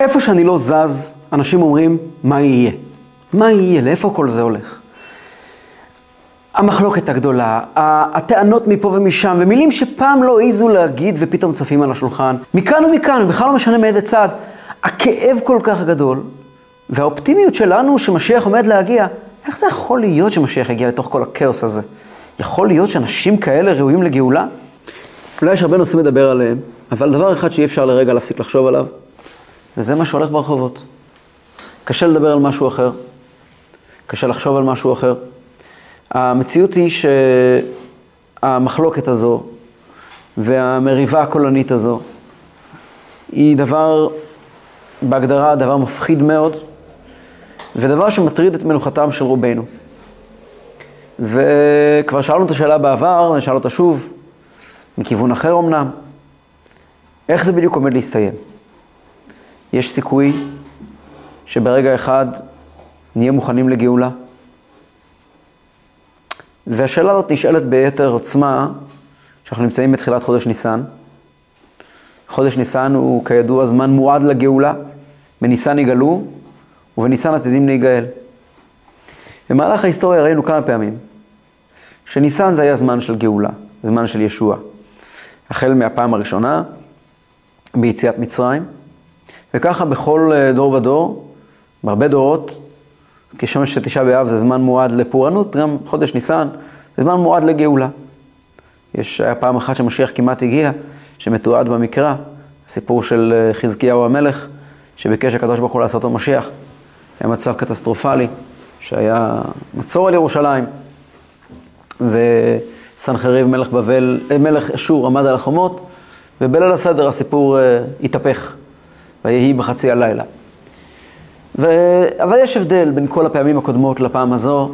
איפה שאני לא זז, אנשים אומרים, מה יהיה? מה יהיה? לאיפה כל זה הולך? המחלוקת הגדולה, הטענות מפה ומשם, ומילים שפעם לא העזו להגיד ופתאום צפים על השולחן, מכאן ומכאן, בכלל לא משנה מאיזה צד. הכאב כל כך גדול, והאופטימיות שלנו שמשיח עומד להגיע, איך זה יכול להיות שמשיח יגיע לתוך כל הכאוס הזה? יכול להיות שאנשים כאלה ראויים לגאולה? אולי יש הרבה נושאים לדבר עליהם, אבל דבר אחד שאי אפשר לרגע להפסיק לחשוב עליו, וזה מה שהולך ברחובות. קשה לדבר על משהו אחר, קשה לחשוב על משהו אחר. המציאות היא שהמחלוקת הזו והמריבה הקולנית הזו היא דבר, בהגדרה, דבר מפחיד מאוד, ודבר שמטריד את מנוחתם של רובנו. וכבר שאלנו את השאלה בעבר, נשאל אותה שוב, מכיוון אחר אמנם, איך זה בדיוק עומד להסתיים? יש סיכוי שברגע אחד נהיה מוכנים לגאולה? והשאלה הזאת נשאלת ביתר עוצמה כשאנחנו נמצאים בתחילת חודש ניסן. חודש ניסן הוא כידוע זמן מועד לגאולה, בניסן יגאלו ובניסן עתידים להיגאל. במהלך ההיסטוריה ראינו כמה פעמים שניסן זה היה זמן של גאולה, זמן של ישוע. החל מהפעם הראשונה, ביציאת מצרים, וככה בכל אה, דור ודור, בהרבה דורות, כשם שתשעה באב זה זמן מועד לפורענות, גם חודש ניסן זה זמן מועד לגאולה. יש, היה פעם אחת שמשיח כמעט הגיע, שמתועד במקרא, הסיפור של אה, חזקיהו המלך, שביקש הקדוש ברוך הוא לעשות לו משיח. היה מצב קטסטרופלי, שהיה מצור על ירושלים, וסנחריב מלך בבל, אה, מלך אשור עמד על החומות, ובליל הסדר הסיפור התהפך, ויהי בחצי הלילה. ו... אבל יש הבדל בין כל הפעמים הקודמות לפעם הזו,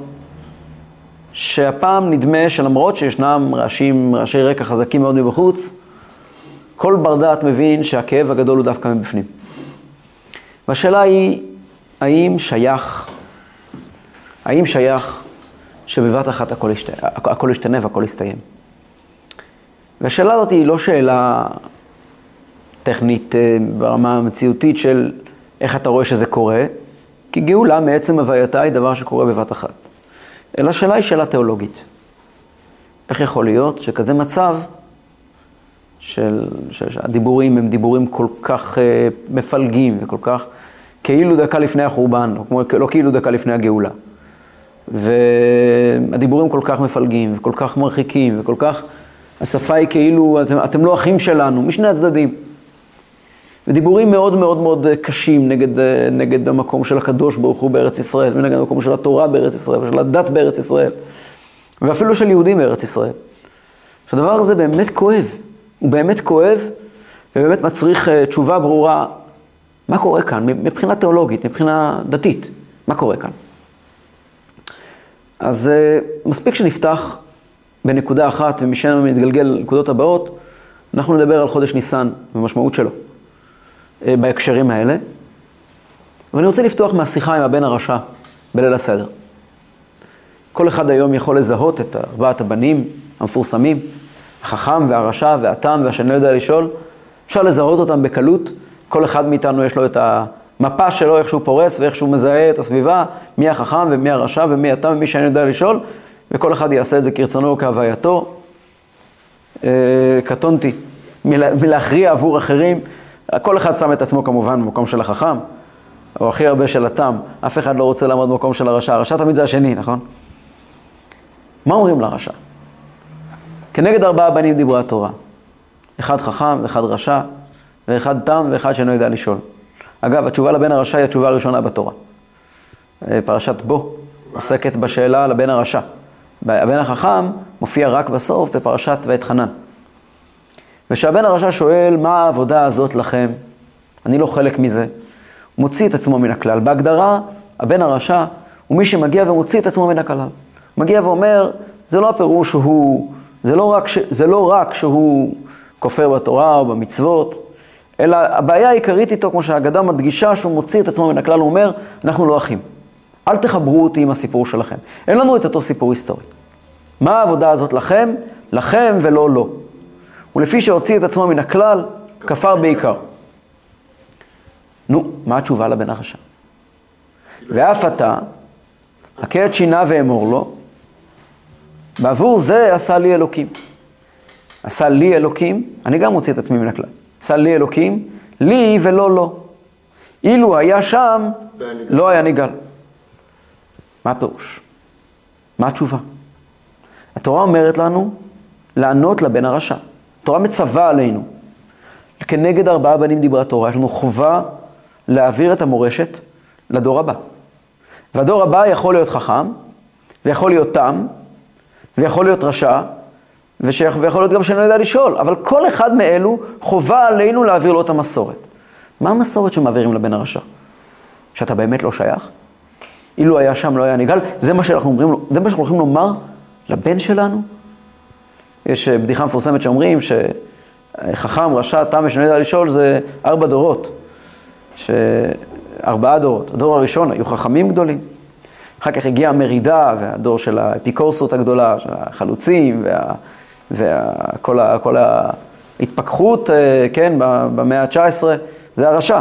שהפעם נדמה שלמרות שישנם רעשים, רעשי רקע חזקים מאוד מבחוץ, כל בר דעת מבין שהכאב הגדול הוא דווקא מבפנים. והשאלה היא, האם שייך, האם שייך שבבת אחת הכל, ישת... הכל ישתנה והכל יסתיים? והשאלה הזאת היא לא שאלה טכנית אה, ברמה המציאותית של איך אתה רואה שזה קורה, כי גאולה מעצם הווייתה היא דבר שקורה בבת אחת. אלא השאלה היא שאלה תיאולוגית. איך יכול להיות שכזה מצב של, שהדיבורים הם דיבורים כל כך uh, מפלגים וכל כך כאילו דקה לפני החורבן, או כמו, לא כאילו דקה לפני הגאולה. והדיבורים כל כך מפלגים וכל כך מרחיקים וכל כך, השפה היא כאילו, אתם, אתם לא אחים שלנו, משני הצדדים. ודיבורים מאוד מאוד מאוד קשים נגד, נגד המקום של הקדוש ברוך הוא בארץ ישראל, ונגד המקום של התורה בארץ ישראל, ושל הדת בארץ ישראל, ואפילו של יהודים בארץ ישראל. שהדבר הזה באמת כואב, הוא באמת כואב, ובאמת מצריך אה, תשובה ברורה, מה קורה כאן מבחינה תיאולוגית, מבחינה דתית, מה קורה כאן. אז אה, מספיק שנפתח בנקודה אחת, ומשם נתגלגל לנקודות הבאות, אנחנו נדבר על חודש ניסן ומשמעות שלו. אה, בהקשרים האלה. ואני רוצה לפתוח מהשיחה עם הבן הרשע בליל הסדר. כל אחד היום יכול לזהות את ארבעת הבנים המפורסמים, החכם והרשע והתם והשאני לא יודע לשאול. אפשר לזהות אותם בקלות. כל אחד מאיתנו יש לו את המפה שלו, איך שהוא פורס ואיך שהוא מזהה את הסביבה, מי החכם ומי הרשע ומי התם ומי שאני יודע לשאול, וכל אחד יעשה את זה כרצונו וכהווייתו. אה, קטונתי מלהכריע עבור אחרים. כל אחד שם את עצמו כמובן במקום של החכם, או הכי הרבה של התם. אף אחד לא רוצה לעמוד במקום של הרשע. הרשע תמיד זה השני, נכון? מה אומרים לרשע? כנגד ארבעה בנים דיברה התורה. אחד חכם ואחד רשע, ואחד תם ואחד שאינו יודע לשאול. אגב, התשובה לבן הרשע היא התשובה הראשונה בתורה. אה, פרשת בו עוסקת בשאלה לבן הרשע. הבן החכם מופיע רק בסוף בפרשת ואת חנן. ושהבן הרשע שואל, מה העבודה הזאת לכם? אני לא חלק מזה. הוא מוציא את עצמו מן הכלל. בהגדרה, הבן הרשע הוא מי שמגיע ומוציא את עצמו מן הכלל. מגיע ואומר, זה לא הפירוש שהוא, זה לא רק, ש, זה לא רק שהוא כופר בתורה או במצוות, אלא הבעיה העיקרית איתו, כמו שהאגדה מדגישה, שהוא מוציא את עצמו מן הכלל, הוא אומר, אנחנו לא אחים. אל תחברו אותי עם הסיפור שלכם. אין לנו את אותו סיפור היסטורי. מה העבודה הזאת לכם? לכם ולא לו. ולפי שהוציא את עצמו מן הכלל, כפר בעיקר. נו, מה התשובה לבן הרשע? ואף אתה, הכה את שינה ואמור לו, בעבור זה עשה לי אלוקים. עשה לי אלוקים, אני גם מוציא את עצמי מן הכלל. עשה לי אלוקים, לי ולא לו. אילו היה שם, לא היה ניגל. מה הפירוש? מה התשובה? התורה אומרת לנו לענות לבן הרשע. התורה מצווה עלינו. כנגד ארבעה בנים דיברה תורה, יש לנו חובה להעביר את המורשת לדור הבא. והדור הבא יכול להיות חכם, ויכול להיות תם, ויכול להיות רשע, ושיכ... ויכול להיות גם שאני לא יודע לשאול, אבל כל אחד מאלו חובה עלינו להעביר לו את המסורת. מה המסורת שמעבירים לבן הרשע? שאתה באמת לא שייך? אילו היה שם לא היה נגאל, זה מה שאנחנו אומרים, זה מה שאנחנו הולכים לומר לבן שלנו? יש אה, בדיחה מפורסמת שאומרים שחכם, רשע, תם ושאני יודע לשאול זה ארבע דורות. ארבעה דורות. הדור הראשון היו חכמים גדולים. אחר כך הגיעה המרידה והדור של האפיקורסות הגדולה, של החלוצים וכל וה, ההתפכחות, אה, כן, במאה ה-19, זה הרשע.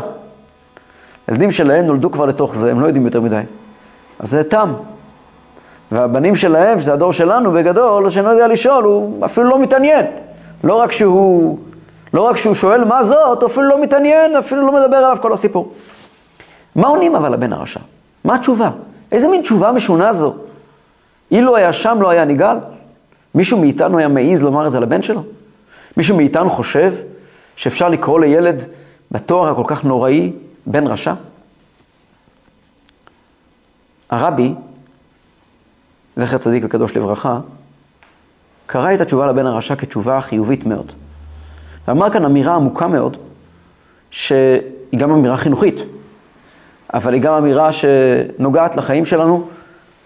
הילדים שלהם נולדו כבר לתוך זה, הם לא יודעים יותר מדי. אז זה תם. והבנים שלהם, שזה הדור שלנו בגדול, שאני לא יודע לשאול, הוא אפילו לא מתעניין. לא רק שהוא, לא רק שהוא שואל מה זאת, הוא אפילו לא מתעניין, אפילו לא מדבר עליו כל הסיפור. מה עונים אבל לבן הרשע? מה התשובה? איזה מין תשובה משונה זו? אילו היה שם לא היה נגאל? מישהו מאיתנו היה מעז לומר את זה לבן שלו? מישהו מאיתנו חושב שאפשר לקרוא לילד בתואר הכל כך נוראי בן רשע? הרבי, זכר צדיק וקדוש לברכה, קרא את התשובה לבן הרשע כתשובה חיובית מאוד. ואמר כאן אמירה עמוקה מאוד, שהיא גם אמירה חינוכית. אבל היא גם אמירה שנוגעת לחיים שלנו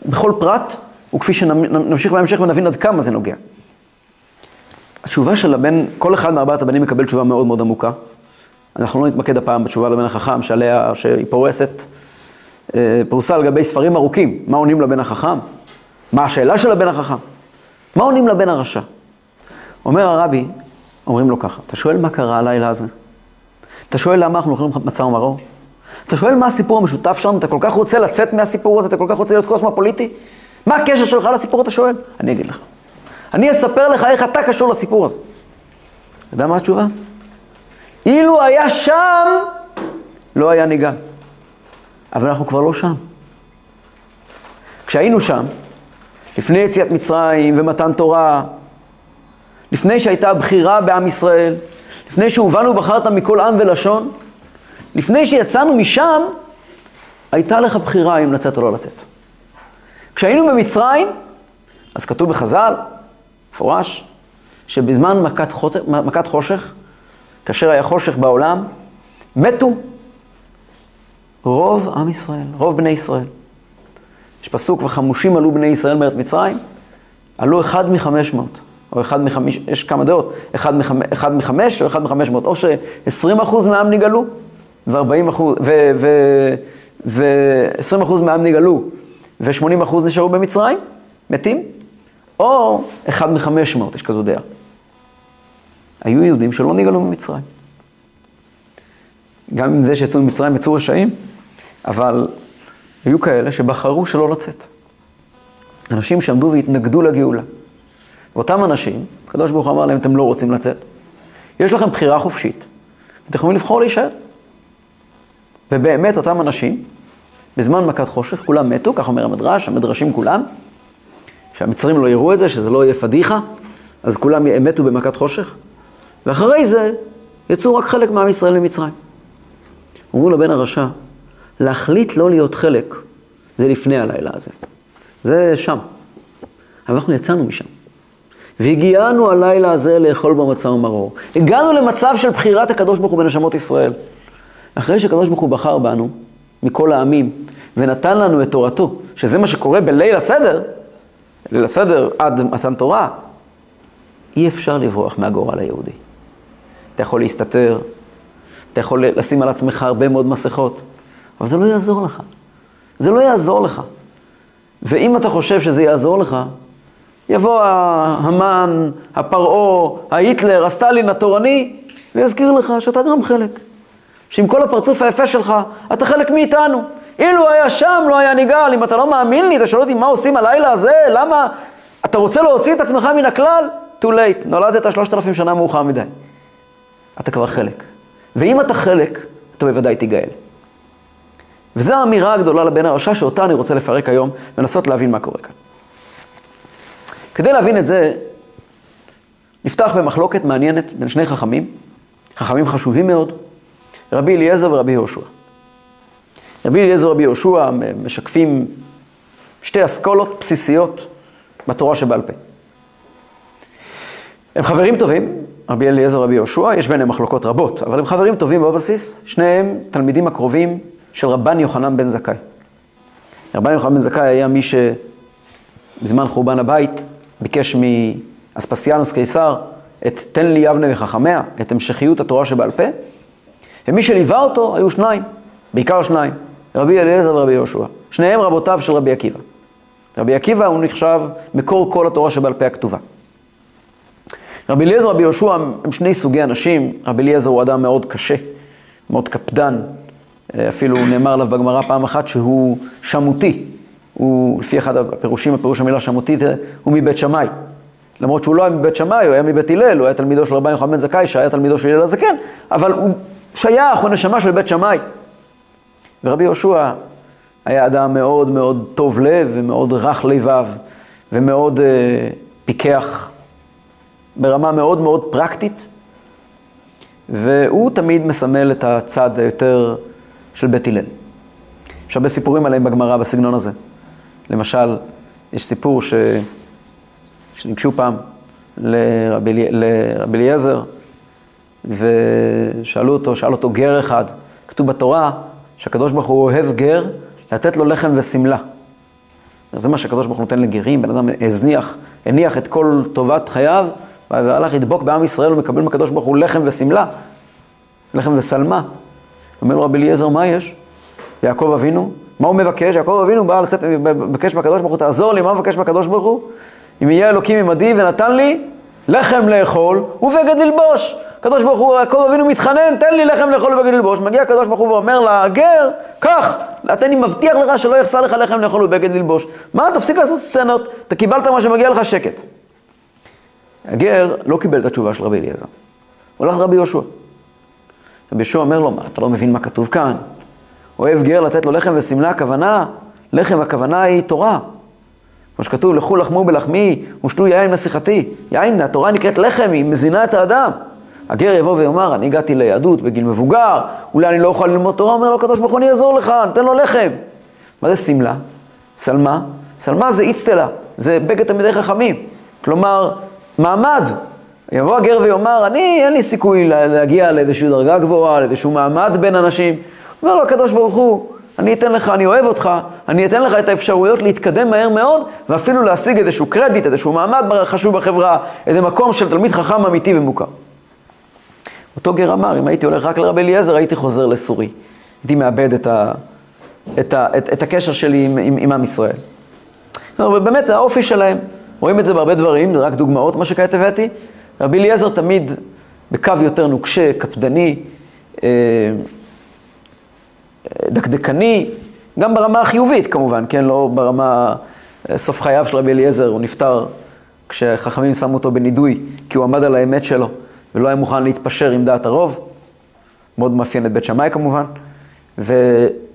בכל פרט, וכפי שנמשיך בהמשך ונבין עד כמה זה נוגע. התשובה של הבן, כל אחד מארבעת הבנים מקבל תשובה מאוד מאוד עמוקה. אנחנו לא נתמקד הפעם בתשובה לבן החכם, שעליה, שהיא פורסת, אה, פרוסה על גבי ספרים ארוכים. מה עונים לבן החכם? מה השאלה של הבן החכם? מה עונים לבן הרשע? אומר הרבי, אומרים לו ככה, אתה שואל מה קרה הלילה הזה? אתה שואל למה אנחנו אוכלים מצה ומרור? אתה שואל מה הסיפור המשותף שלנו? אתה כל כך רוצה לצאת מהסיפור הזה? אתה כל כך רוצה להיות קוסמופוליטי? מה הקשר שלך לסיפור אתה שואל? אני אגיד לך. אני אספר לך איך אתה קשור לסיפור הזה. אתה יודע מה התשובה? אילו היה שם, לא היה ניגע. אבל אנחנו כבר לא שם. כשהיינו שם, לפני יציאת מצרים ומתן תורה, לפני שהייתה בחירה בעם ישראל, לפני שהובנו בחרת מכל עם ולשון, לפני שיצאנו משם, הייתה לך בחירה אם לצאת או לא לצאת. כשהיינו במצרים, אז כתוב בחז"ל, מפורש, שבזמן מכת, חוט... מכת חושך, כאשר היה חושך בעולם, מתו רוב עם ישראל, רוב בני ישראל. יש פסוק, וחמושים עלו בני ישראל מארץ מצרים, עלו אחד מחמש מאות, או אחד מחמש, יש כמה דעות, אחד, מחמש, אחד מחמש או אחד מחמש מאות, או שעשרים אחוז מהעם נגאלו, ו-40 אחוז, ו-20 אחוז מהעם נגאלו, ו-80 אחוז נשארו במצרים, מתים, או אחד מחמש מאות, יש כזו דעה. היו יהודים שלא נגאלו ממצרים. גם עם זה שיצאו ממצרים יצאו רשעים, אבל היו כאלה שבחרו שלא לצאת. אנשים שעמדו והתנגדו לגאולה. ואותם אנשים, הקדוש ברוך הוא אמר להם, אתם לא רוצים לצאת. יש לכם בחירה חופשית, אתם יכולים לבחור להישאר. ובאמת אותם אנשים, בזמן מכת חושך, כולם מתו, כך אומר המדרש, המדרשים כולם, שהמצרים לא יראו את זה, שזה לא יהיה פדיחה, אז כולם מתו במכת חושך, ואחרי זה יצאו רק חלק מעם ישראל ממצרים. אמרו לבן הרשע, להחליט לא להיות חלק, זה לפני הלילה הזה. זה שם. אבל אנחנו יצאנו משם. והגיענו הלילה הזה לאכול במצה ומרור. הגענו למצב של בחירת הקדוש ברוך הוא בנשמות ישראל. אחרי שהקדוש ברוך הוא בחר בנו, מכל העמים, ונתן לנו את תורתו, שזה מה שקורה בליל הסדר, ליל הסדר עד מתן תורה, אי אפשר לברוח מהגורל היהודי. אתה יכול להסתתר, אתה יכול לשים על עצמך הרבה מאוד מסכות, אבל זה לא יעזור לך. זה לא יעזור לך. ואם אתה חושב שזה יעזור לך, יבוא המן, הפרעה, ההיטלר, הסטלין התורני, ויזכיר לך שאתה גם חלק. שעם כל הפרצוף היפה שלך, אתה חלק מאיתנו. אילו היה שם, לא היה נגאל. אם אתה לא מאמין לי, אתה שואל אותי מה עושים הלילה הזה, למה? אתה רוצה להוציא את עצמך מן הכלל? too late, נולדת שלושת אלפים שנה מאוחר מדי. אתה כבר חלק. ואם אתה חלק, אתה בוודאי תיגאל. וזו האמירה הגדולה לבן הרשע, שאותה אני רוצה לפרק היום, ולנסות להבין מה קורה כאן. כדי להבין את זה, נפתח במחלוקת מעניינת בין שני חכמים, חכמים חשובים מאוד, רבי אליעזר ורבי יהושע. רבי אליעזר ורבי יהושע משקפים שתי אסכולות בסיסיות בתורה שבעל פה. הם חברים טובים, רבי אליעזר ורבי יהושע, יש ביניהם מחלוקות רבות, אבל הם חברים טובים בבסיס, שניהם תלמידים הקרובים של רבן יוחנן בן זכאי. רבן יוחנן בן זכאי היה מי שבזמן חורבן הבית ביקש מאספסיאנוס קיסר את תן לי יבנה וחכמיה, את המשכיות התורה שבעל פה, ומי שליווה אותו היו שניים, בעיקר שניים, רבי אליעזר ורבי יהושע. שניהם רבותיו של רבי עקיבא. רבי עקיבא הוא נחשב מקור כל התורה שבעל פה הכתובה. רבי אליעזר ורבי יהושע הם שני סוגי אנשים. רבי אליעזר הוא אדם מאוד קשה, מאוד קפדן. אפילו נאמר עליו בגמרא פעם אחת שהוא שמותי. הוא, לפי אחד הפירושים, הפירוש המילה שמותית, הוא מבית שמאי. למרות שהוא לא היה מבית שמאי, הוא היה מבית הלל, הוא היה תלמידו של רבי יוחנן בן זכאי, שהיה תלמידו של הלל הזקן, אבל הוא שייך, הוא נשמה של בית שמאי. ורבי יהושע היה אדם מאוד מאוד טוב לב ומאוד רך לבב ומאוד אה, פיקח ברמה מאוד מאוד פרקטית, והוא תמיד מסמל את הצד היותר של בית הלל. יש הרבה סיפורים עליהם בגמרא בסגנון הזה. למשל, יש סיפור ש... שניגשו פעם לרבי אליעזר, ושאלו אותו, שאל אותו גר אחד, כתוב בתורה שהקדוש ברוך הוא אוהב גר, לתת לו לחם ושמלה. זה מה שהקדוש ברוך הוא נותן לגרים, בן אדם הזניח, הניח את כל טובת חייו, והלך לדבוק בעם ישראל ומקבל מהקדוש ברוך הוא לחם ושמלה, לחם ושלמה. אומר לו רבי אליעזר, מה יש? יעקב אבינו, מה הוא מבקש? יעקב אבינו בא לצאת, מבקש מהקדוש ברוך הוא, תעזור לי, מה מבקש מהקדוש ברוך הוא? אם יהיה אלוקים עמדי ונתן לי לחם לאכול ובגד ללבוש. הקדוש ברוך הוא, יעקב אבינו מתחנן, תן לי לחם לאכול ובגד ללבוש. מגיע הקדוש ברוך הוא ואומר לגר, קח, אני מבטיח לך שלא יחסר לך לחם לאכול ובגד ללבוש. מה, תפסיק לעשות סצנות, אתה קיבלת מה שמגיע לך שקט. הגר לא קיבל את התשובה של רבי אליעזר. הוא הלך לרבי יהושע. רבי יהושע אומר לו, מה, אתה לא מבין מה כתוב כאן? אוהב גר לתת לו לחם ושמלה, הכוונה, לחם הכוונה היא תורה. כמו שכתוב, לכו לחמו בלחמי ושתו יין לשיחתי. יין, התורה נקראת לחם, היא מזינה את האדם. הגר יבוא ויאמר, אני הגעתי ליהדות בגיל מבוגר, אולי אני לא אוכל ללמוד תורה, אומר לו הקדוש ברוך הוא, אני אעזור לך, נתן לו לחם. מה זה שמלה? שלמה? שלמה זה איצטלה, זה בגד תלמידי חכמים. כלומר, מעמד. יבוא הגר ויאמר, אני, אין לי סיכוי להגיע לאיזושהי דרגה גבוהה, לאיזשהו מעמד בין אנשים. אומר לו הקדוש ברוך הוא, אני אתן לך, אני אוהב אותך, אני אתן לך את האפשרויות להתקדם מהר מאוד, ואפילו להשיג איזשהו קרדיט, איזשהו מעמד חשוב בחברה, איזה מקום של תלמיד חכם אמיתי ומוכר. אותו גר אמר, אם הייתי הולך רק לרבי אליעזר, הייתי חוזר לסורי. הייתי מאבד את, ה, את, ה, את, את הקשר שלי עם, עם, עם עם ישראל. ובאמת, האופי שלהם, רואים את זה בהרבה דברים, זה רק דוגמאות, מה שכעת הבאתי. רבי אליעזר תמיד בקו יותר נוקשה, קפדני, אה, דקדקני, גם ברמה החיובית כמובן, כן, לא ברמה, אה, סוף חייו של רבי אליעזר, הוא נפטר כשחכמים שמו אותו בנידוי, כי הוא עמד על האמת שלו, ולא היה מוכן להתפשר עם דעת הרוב, מאוד מאפיין את בית שמאי כמובן, ו,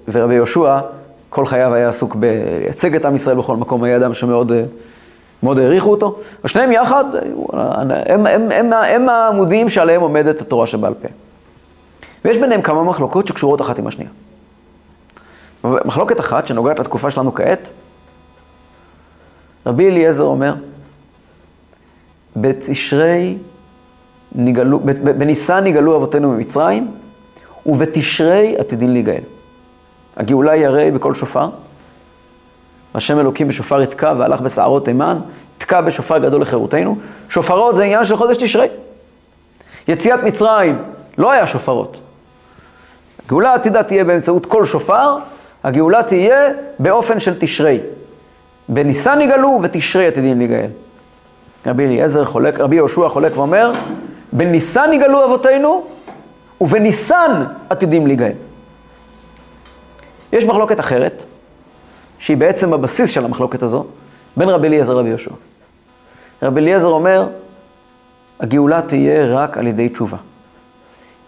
ורבי יהושע, כל חייו היה עסוק בלייצג את עם ישראל בכל מקום, היה אדם שמאוד אה, מאוד העריכו אותו, ושניהם יחד, הם, הם, הם, הם, הם העמודים שעליהם עומדת התורה שבעל פה. ויש ביניהם כמה מחלוקות שקשורות אחת עם השנייה. מחלוקת אחת שנוגעת לתקופה שלנו כעת, רבי אליעזר אומר, בתשרי נגלו, בניסן נגאלו אבותינו ממצרים, ובתשרי עתידין להיגאל. הגאולה היא הרי בקול שופר, השם אלוקים בשופר יתקע והלך בסערות תימן, תקע בשופר גדול לחירותנו. שופרות זה עניין של חודש תשרי. יציאת מצרים לא היה שופרות. הגאולה העתידה תהיה באמצעות כל שופר, הגאולה תהיה באופן של תשרי. בניסן יגאלו ותשרי עתידים להיגאל. רבי אליעזר חולק, רבי יהושע חולק ואומר, בניסן יגאלו אבותינו, ובניסן עתידים להיגאל. יש מחלוקת אחרת, שהיא בעצם הבסיס של המחלוקת הזו, בין רבי אליעזר לרבי יהושע. רבי אליעזר אומר, הגאולה תהיה רק על ידי תשובה.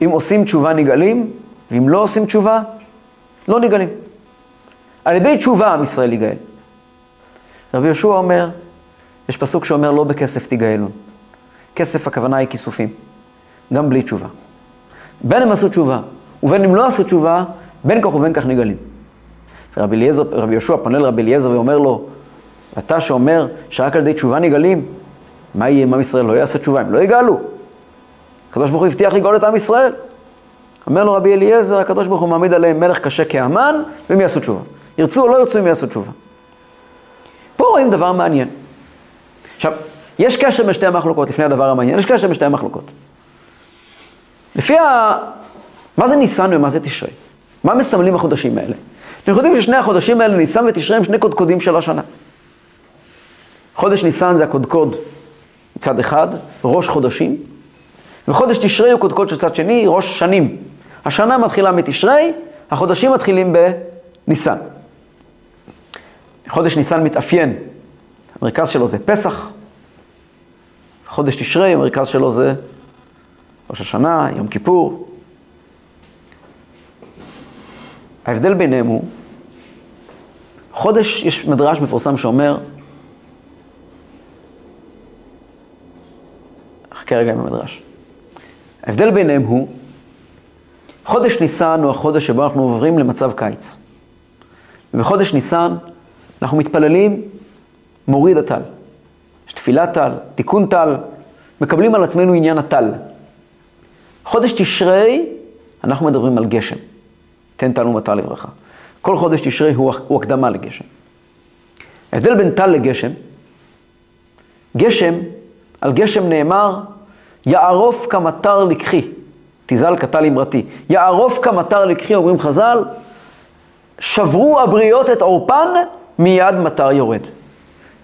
אם עושים תשובה נגאלים, ואם לא עושים תשובה, לא נגאלים. על ידי תשובה עם ישראל יגאל. רבי יהושע אומר, יש פסוק שאומר לא בכסף תגאלון. כסף הכוונה היא כיסופים, גם בלי תשובה. בין הם עשו תשובה ובין אם לא עשו תשובה, בין כך ובין כך נגאלים. ורבי אליעזר, רבי יהושע פונה לרבי אליעזר ואומר לו, אתה שאומר שרק על ידי תשובה נגאלים, מה יהיה אם עם ישראל לא יעשה תשובה? הם לא יגאלו. הקדוש ברוך הוא הבטיח לגאול את עם ישראל. אומר לו רבי אליעזר, הקדוש ברוך הוא מעמיד עליהם מלך קשה כאמן, והם יעשו תשובה. ירצו או לא ירצו, הם יעשו תשובה. פה רואים דבר מעניין. עכשיו, יש קשר בין שתי המחלוקות, לפני הדבר המעניין, יש קשר בין שתי המחלוקות. לפי ה... מה זה ניסן ומה זה תשרי? מה מסמלים החודשים האלה? אתם יודעים ששני החודשים האלה, ניסן ותשרי, הם שני קודקודים של השנה. חודש ניסן זה הקודקוד מצד אחד, ראש חודשים, וחודש תשרי הוא קודקוד של צד שני, ראש שנים. השנה מתחילה מתשרי, החודשים מתחילים בניסן. חודש ניסן מתאפיין, המרכז שלו זה פסח, חודש תשרי, המרכז שלו זה ראש השנה, יום כיפור. ההבדל ביניהם הוא, חודש, יש מדרש מפורסם שאומר, חכה רגע עם המדרש. ההבדל ביניהם הוא, חודש ניסן הוא החודש שבו אנחנו עוברים למצב קיץ. ובחודש ניסן אנחנו מתפללים מוריד הטל. יש תפילת טל, תיקון טל, מקבלים על עצמנו עניין הטל. חודש תשרי, אנחנו מדברים על גשם. תן ומטר לברכה. כל חודש תשרי הוא, הוא הקדמה לגשם. ההבדל בין טל לגשם, גשם, על גשם נאמר, יערוף כמטר לקחי, תזל כטל אמרתי. יערוף כמטר לקחי, אומרים חז"ל, שברו הבריות את עורפן, מיד מטר יורד.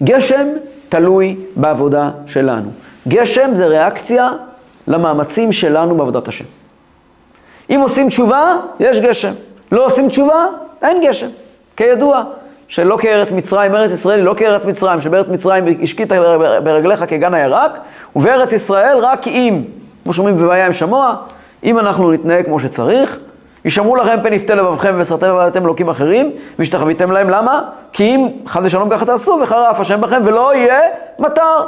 גשם תלוי בעבודה שלנו. גשם זה ריאקציה למאמצים שלנו בעבודת השם. אם עושים תשובה, יש גשם. לא עושים תשובה, אין גשם. כידוע, שלא כארץ מצרים, ארץ ישראל היא לא כארץ מצרים, שבארץ מצרים השקית ברגליך כגן הירק, ובארץ ישראל רק אם, כמו שאומרים בבעיה עם שמוע, אם אנחנו נתנהג כמו שצריך, ישמעו לכם פן יפתה לבבכם וסרתם ועבדתם אלוקים אחרים, והשתחוויתם להם, למה? כי אם חד ושלום ככה תעשו, וחרף השם בכם, ולא יהיה מטר.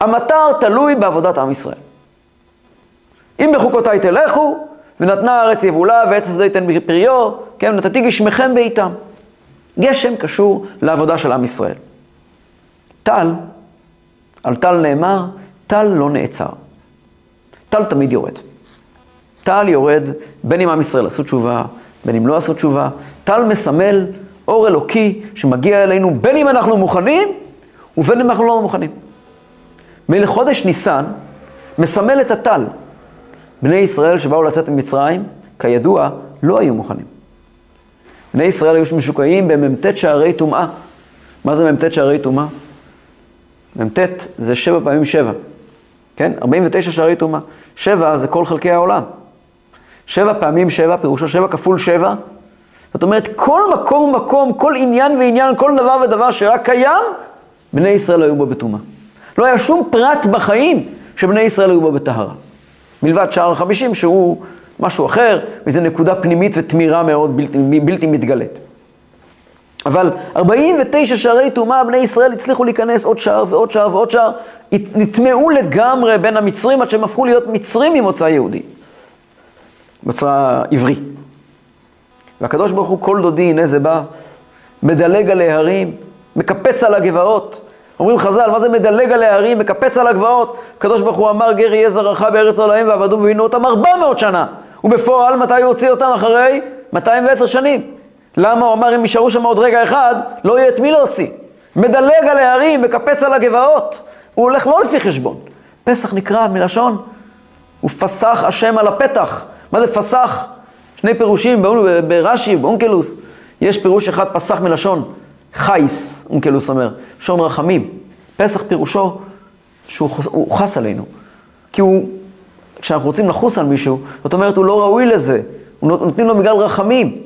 המטר תלוי בעבודת עם ישראל. אם בחוקותיי תלכו, ונתנה הארץ יבולה, ועץ השדה ייתן פריו, כן, נתתי גשמכם בעיתם. גשם קשור לעבודה של עם ישראל. טל, על טל נאמר, טל לא נעצר. טל תמיד יורד. טל יורד, בין אם עם ישראל עשו תשובה, בין אם לא עשו תשובה. טל מסמל אור אלוקי שמגיע אלינו, בין אם אנחנו מוכנים, ובין אם אנחנו לא מוכנים. מלחודש ניסן מסמל את הטל. בני ישראל שבאו לצאת ממצרים, כידוע, לא היו מוכנים. בני ישראל היו משוקעים במ"ט שערי טומאה. מה זה מ"ט שערי טומאה? מ"ט זה שבע פעמים שבע, כן? 49 שערי טומאה. שבע זה כל חלקי העולם. שבע פעמים שבע, פירושו שבע כפול שבע. זאת אומרת, כל מקום ומקום, כל עניין ועניין, כל דבר ודבר שרק קיים, בני ישראל היו בו בטומאה. לא היה שום פרט בחיים שבני ישראל היו בו בטהרה. מלבד שער החמישים שהוא משהו אחר, וזו נקודה פנימית ותמירה מאוד בלתי, בלתי מתגלית. אבל 49 שערי טומאה, בני ישראל הצליחו להיכנס עוד שער ועוד שער ועוד שער, נטמעו לגמרי בין המצרים עד שהם הפכו להיות מצרים ממוצא יהודי. מוצא עברי. והקדוש ברוך הוא כל דודי, הנה זה בא, מדלג על ההרים, מקפץ על הגבעות. אומרים חז"ל, מה זה מדלג על ההרים, מקפץ על הגבעות? הקדוש ברוך הוא אמר, גר יהיה זרעך בארץ עולהם ועבדו ובינו אותם 400 שנה. ובפועל, מתי הוא הוציא אותם? אחרי 210 שנים. למה? הוא אמר, אם יישארו שם עוד רגע אחד, לא יהיה את מי להוציא. מדלג על ההרים, מקפץ על הגבעות. הוא הולך לא לפי חשבון. פסח נקרא מלשון, ופסח השם על הפתח. מה זה פסח? שני פירושים ברש"י, באונקלוס. יש פירוש אחד פסח מלשון חייס, אונקלוס אומר, לשון רחמים. פסח פירושו שהוא חס עלינו. כי הוא כשאנחנו רוצים לחוס על מישהו, זאת אומרת, הוא לא ראוי לזה, נותנים לו בגלל רחמים,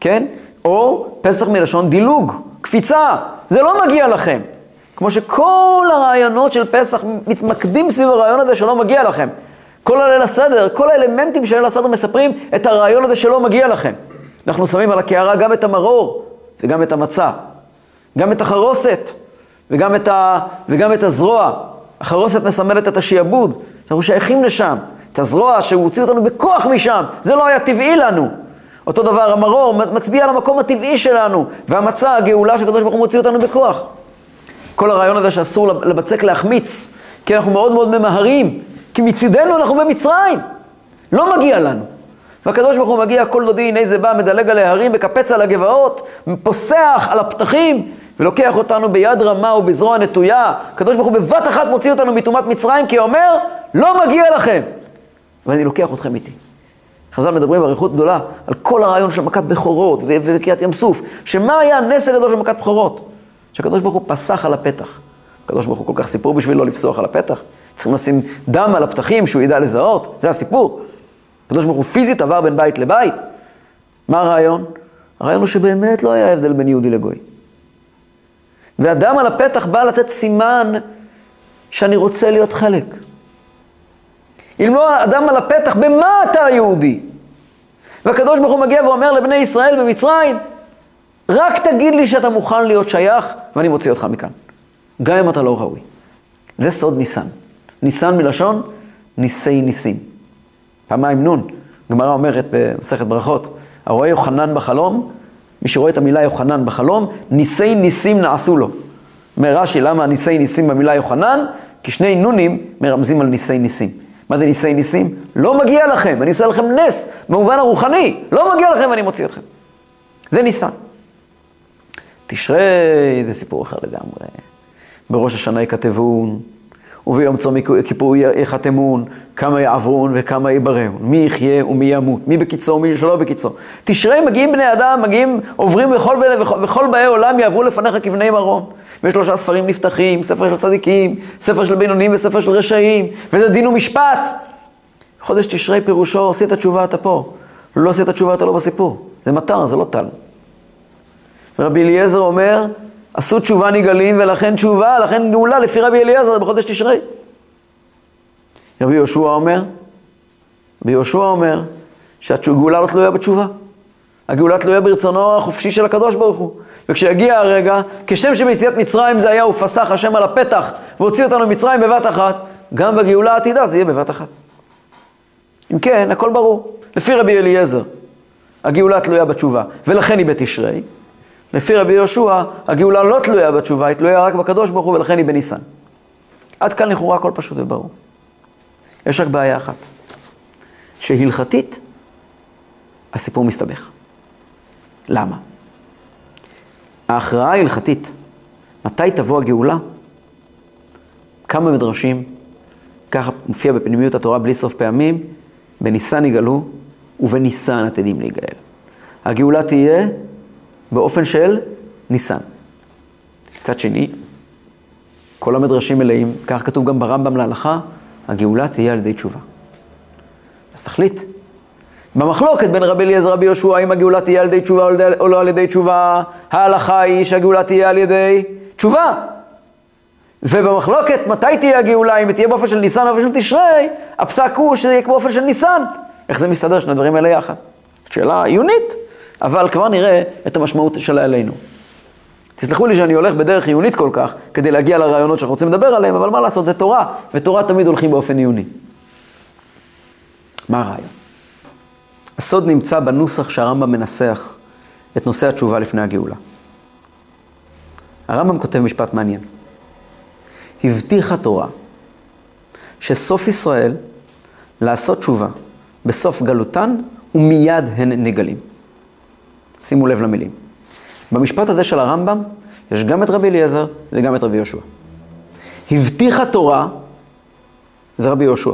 כן? או פסח מלשון דילוג, קפיצה, זה לא מגיע לכם. כמו שכל הרעיונות של פסח מתמקדים סביב הרעיון הזה שלא מגיע לכם. כל הליל הסדר, כל האלמנטים של ליל הסדר מספרים את הרעיון הזה שלא מגיע לכם. אנחנו שמים על הקערה גם את המרור וגם את המצה, גם את החרוסת וגם את, ה... וגם את הזרוע. החרוסת מסמלת את השיעבוד, אנחנו שייכים לשם. את הזרוע שהוא הוציא אותנו בכוח משם, זה לא היה טבעי לנו. אותו דבר המרור מצביע על המקום הטבעי שלנו, והמצה, הגאולה שהקדוש ברוך הוא מוציא אותנו בכוח. כל הרעיון הזה שאסור לבצק להחמיץ, כי אנחנו מאוד מאוד ממהרים, כי מצידנו אנחנו במצרים, לא מגיע לנו. והקדוש ברוך הוא מגיע, כל דודי הנה זה בא, מדלג על ההרים, מקפץ על הגבעות, פוסח על הפתחים, ולוקח אותנו ביד רמה ובזרוע נטויה. הקדוש ברוך הוא בבת אחת מוציא אותנו מטומאת מצרים, כי אומר, לא מגיע לכם. ואני לוקח אתכם איתי. חז"ל מדברים באריכות גדולה על כל הרעיון של מכת בכורות וקריאת ים סוף, שמה היה הנס הגדול של מכת בכורות? שהקדוש ברוך הוא פסח על הפתח. הקדוש ברוך הוא כל כך סיפור בשביל לא לפסוח על הפתח. צריכים לשים דם על הפתחים שהוא ידע לזהות, זה הסיפור. הקדוש ברוך הוא פיזית עבר בין בית לבית. מה הרעיון? הרעיון הוא שבאמת לא היה הבדל בין יהודי לגוי. והדם על הפתח בא לתת סימן שאני רוצה להיות חלק. אם לא אדם על הפתח, במה אתה היהודי? והקדוש ברוך הוא מגיע ואומר לבני ישראל במצרים, רק תגיד לי שאתה מוכן להיות שייך, ואני מוציא אותך מכאן. גם אם אתה לא ראוי. זה סוד ניסן. ניסן מלשון ניסי ניסים. פעמיים נון. גמרא אומרת במסכת ברכות, הרואה יוחנן בחלום, מי שרואה את המילה יוחנן בחלום, ניסי ניסים נעשו לו. אומר רש"י, למה ניסי ניסים במילה יוחנן? כי שני נונים מרמזים על ניסי ניסים. מה זה ניסי ניסים? לא מגיע לכם, אני עושה לכם נס במובן הרוחני, לא מגיע לכם ואני מוציא אתכם. זה ניסן. תשרי זה סיפור אחר לגמרי. בראש השנה יכתבון, וביום צום כיפור יחתמון, כמה יעברון וכמה יברון, מי יחיה ומי ימות, מי בקיצו ומי שלא בקיצו. תשרי מגיעים בני אדם, מגיעים, עוברים בכל, בכל באי עולם יעברו לפניך כבני מרון. ושלושה ספרים נפתחים, ספר של צדיקים, ספר של בינונים וספר של רשעים, וזה דין ומשפט. חודש תשרי פירושו, עשי את התשובה אתה פה. לא עשי את התשובה אתה לא בסיפור. זה מטר, זה לא טל. ורבי אליעזר אומר, עשו תשובה נגאלים ולכן תשובה, לכן גאולה לפי רבי אליעזר בחודש תשרי. רבי יהושע אומר, רבי יהושע אומר שהגאולה לא תלויה בתשובה. הגאולה תלויה ברצונו החופשי של הקדוש ברוך הוא. וכשיגיע הרגע, כשם שביציאת מצרים זה היה, הוא פסח השם על הפתח והוציא אותנו ממצרים בבת אחת, גם בגאולה העתידה זה יהיה בבת אחת. אם כן, הכל ברור. לפי רבי אליעזר, הגאולה תלויה בתשובה, ולכן היא בתשרי. לפי רבי יהושע, הגאולה לא תלויה בתשובה, היא תלויה רק בקדוש ברוך הוא, ולכן היא בניסן. עד כאן לכאורה הכל פשוט וברור. יש רק בעיה אחת, שהלכתית הסיפור מסתבך. למה? ההכרעה ההלכתית, מתי תבוא הגאולה? כמה מדרשים, ככה מופיע בפנימיות התורה בלי סוף פעמים, בניסן יגאלו ובניסן עתידים להיגאל. הגאולה תהיה באופן של ניסן. מצד שני, כל המדרשים מלאים, כך כתוב גם ברמב"ם להלכה, הגאולה תהיה על ידי תשובה. אז תחליט. במחלוקת בין רבי אליעזר רבי יהושע, האם הגאולה תהיה על ידי תשובה או לא על ידי תשובה, ההלכה היא שהגאולה תהיה על ידי תשובה. ובמחלוקת, מתי תהיה הגאולה, אם תהיה באופן של ניסן או באופן של תשרי, הפסק הוא שזה יהיה באופן של ניסן. איך זה מסתדר, שני הדברים האלה יחד? שאלה עיונית, אבל כבר נראה את המשמעות שלה אלינו. תסלחו לי שאני הולך בדרך עיונית כל כך, כדי להגיע לרעיונות שאנחנו רוצים לדבר עליהם, אבל מה לעשות, זה תורה, ותורה תמיד הולכים באופן עיוני. מה הרעיון? הסוד נמצא בנוסח שהרמב"ם מנסח את נושא התשובה לפני הגאולה. הרמב"ם כותב משפט מעניין. הבטיחה תורה שסוף ישראל לעשות תשובה בסוף גלותן ומיד הן נגלים. שימו לב למילים. במשפט הזה של הרמב"ם יש גם את רבי אליעזר וגם את רבי יהושע. הבטיחה תורה, זה רבי יהושע.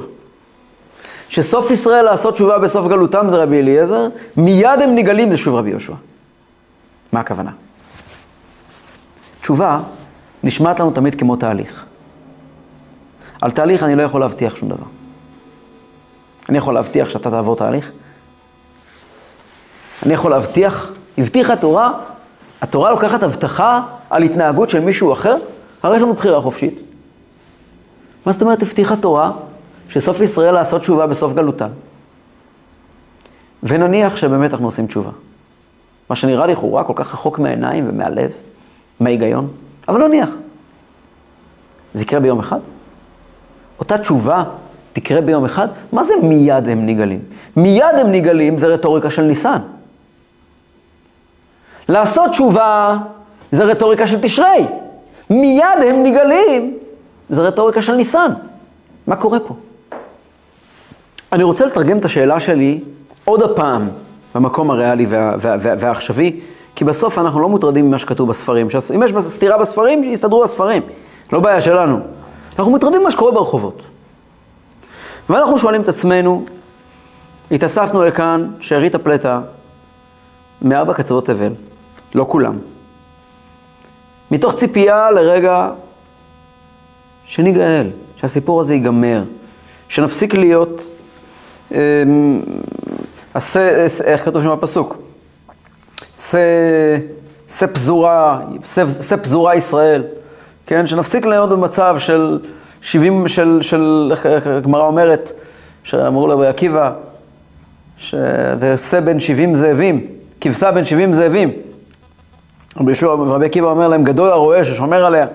שסוף ישראל לעשות תשובה בסוף גלותם זה רבי אליעזר, מיד הם נגלים זה שוב רבי יהושע. מה הכוונה? תשובה נשמעת לנו תמיד כמו תהליך. על תהליך אני לא יכול להבטיח שום דבר. אני יכול להבטיח שאתה תעבור תהליך? אני יכול להבטיח? הבטיחה התורה, התורה לוקחת הבטחה על התנהגות של מישהו אחר? הרי יש לנו בחירה חופשית. מה זאת אומרת הבטיחה תורה? שסוף ישראל לעשות תשובה בסוף גלותם. ונניח שבאמת אנחנו עושים תשובה. מה שנראה לכאורה כל כך רחוק מהעיניים ומהלב, מההיגיון, אבל נניח. זה יקרה ביום אחד? אותה תשובה תקרה ביום אחד? מה זה מיד הם נגלים? מיד הם נגלים זה רטוריקה של ניסן. לעשות תשובה זה רטוריקה של תשרי. מיד הם נגלים זה רטוריקה של ניסן. מה קורה פה? אני רוצה לתרגם את השאלה שלי עוד הפעם במקום הריאלי וה, וה, וה, והעכשווי, כי בסוף אנחנו לא מוטרדים ממה שכתוב בספרים. אם יש סתירה בספרים, שיסתדרו הספרים. לא בעיה שלנו. אנחנו מוטרדים ממה שקורה ברחובות. ואנחנו שואלים את עצמנו, התאספנו לכאן, שארית הפלטה, מארבע קצוות תבל, לא כולם. מתוך ציפייה לרגע שניגאל, שהסיפור הזה ייגמר, שנפסיק להיות, אה, איך כתוב שם בפסוק? שא פזורה, שא פזורה ישראל, כן? שנפסיק להיות במצב של 70, של, של איך הגמרא אומרת, שאמרו לרבי עקיבא, שזה בין 70 זאבים, כבשה בין 70 זאבים. רבי עקיבא אומר להם, גדול הרועה ששומר עליה.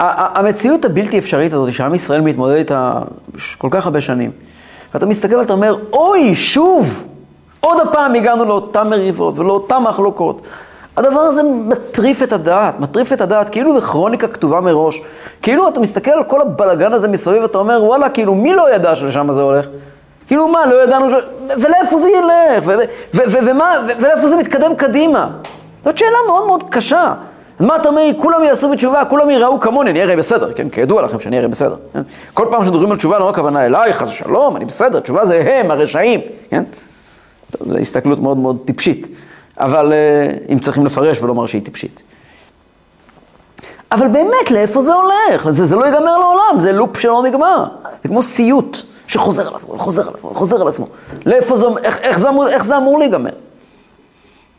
המציאות הבלתי אפשרית הזאת, שעם ישראל מתמודד איתה כל כך הרבה שנים, ואתה מסתכל ואתה אומר, אוי, שוב, עוד הפעם הגענו לאותן מריבות ולאותן מחלוקות. הדבר הזה מטריף את הדעת, מטריף את הדעת, כאילו זה כרוניקה כתובה מראש. כאילו אתה מסתכל על כל הבלגן הזה מסביב, ואתה אומר, וואלה, כאילו, מי לא ידע שלשם זה הולך? כאילו, מה, לא ידענו ש... ולאיפה זה ילך? ולאיפה זה מתקדם קדימה? זאת שאלה מאוד מאוד קשה. מה אתה אומר, כולם יעשו בתשובה, כולם יראו כמוני, אני אראה בסדר, כן? כידוע לכם שאני אראה בסדר, כן? כל פעם שמדברים על תשובה, לא רק הכוונה אליי, חס ושלום, אני בסדר, תשובה זה הם, הרשעים, כן? זו הסתכלות מאוד מאוד טיפשית, אבל uh, אם צריכים לפרש ולומר שהיא טיפשית. אבל באמת, לאיפה זה הולך? זה, זה לא ייגמר לעולם, זה לופ שלא נגמר. זה כמו סיוט שחוזר על עצמו, חוזר על עצמו, חוזר על עצמו. לאיפה זה, איך, איך, זה אמור, איך זה אמור להיגמר?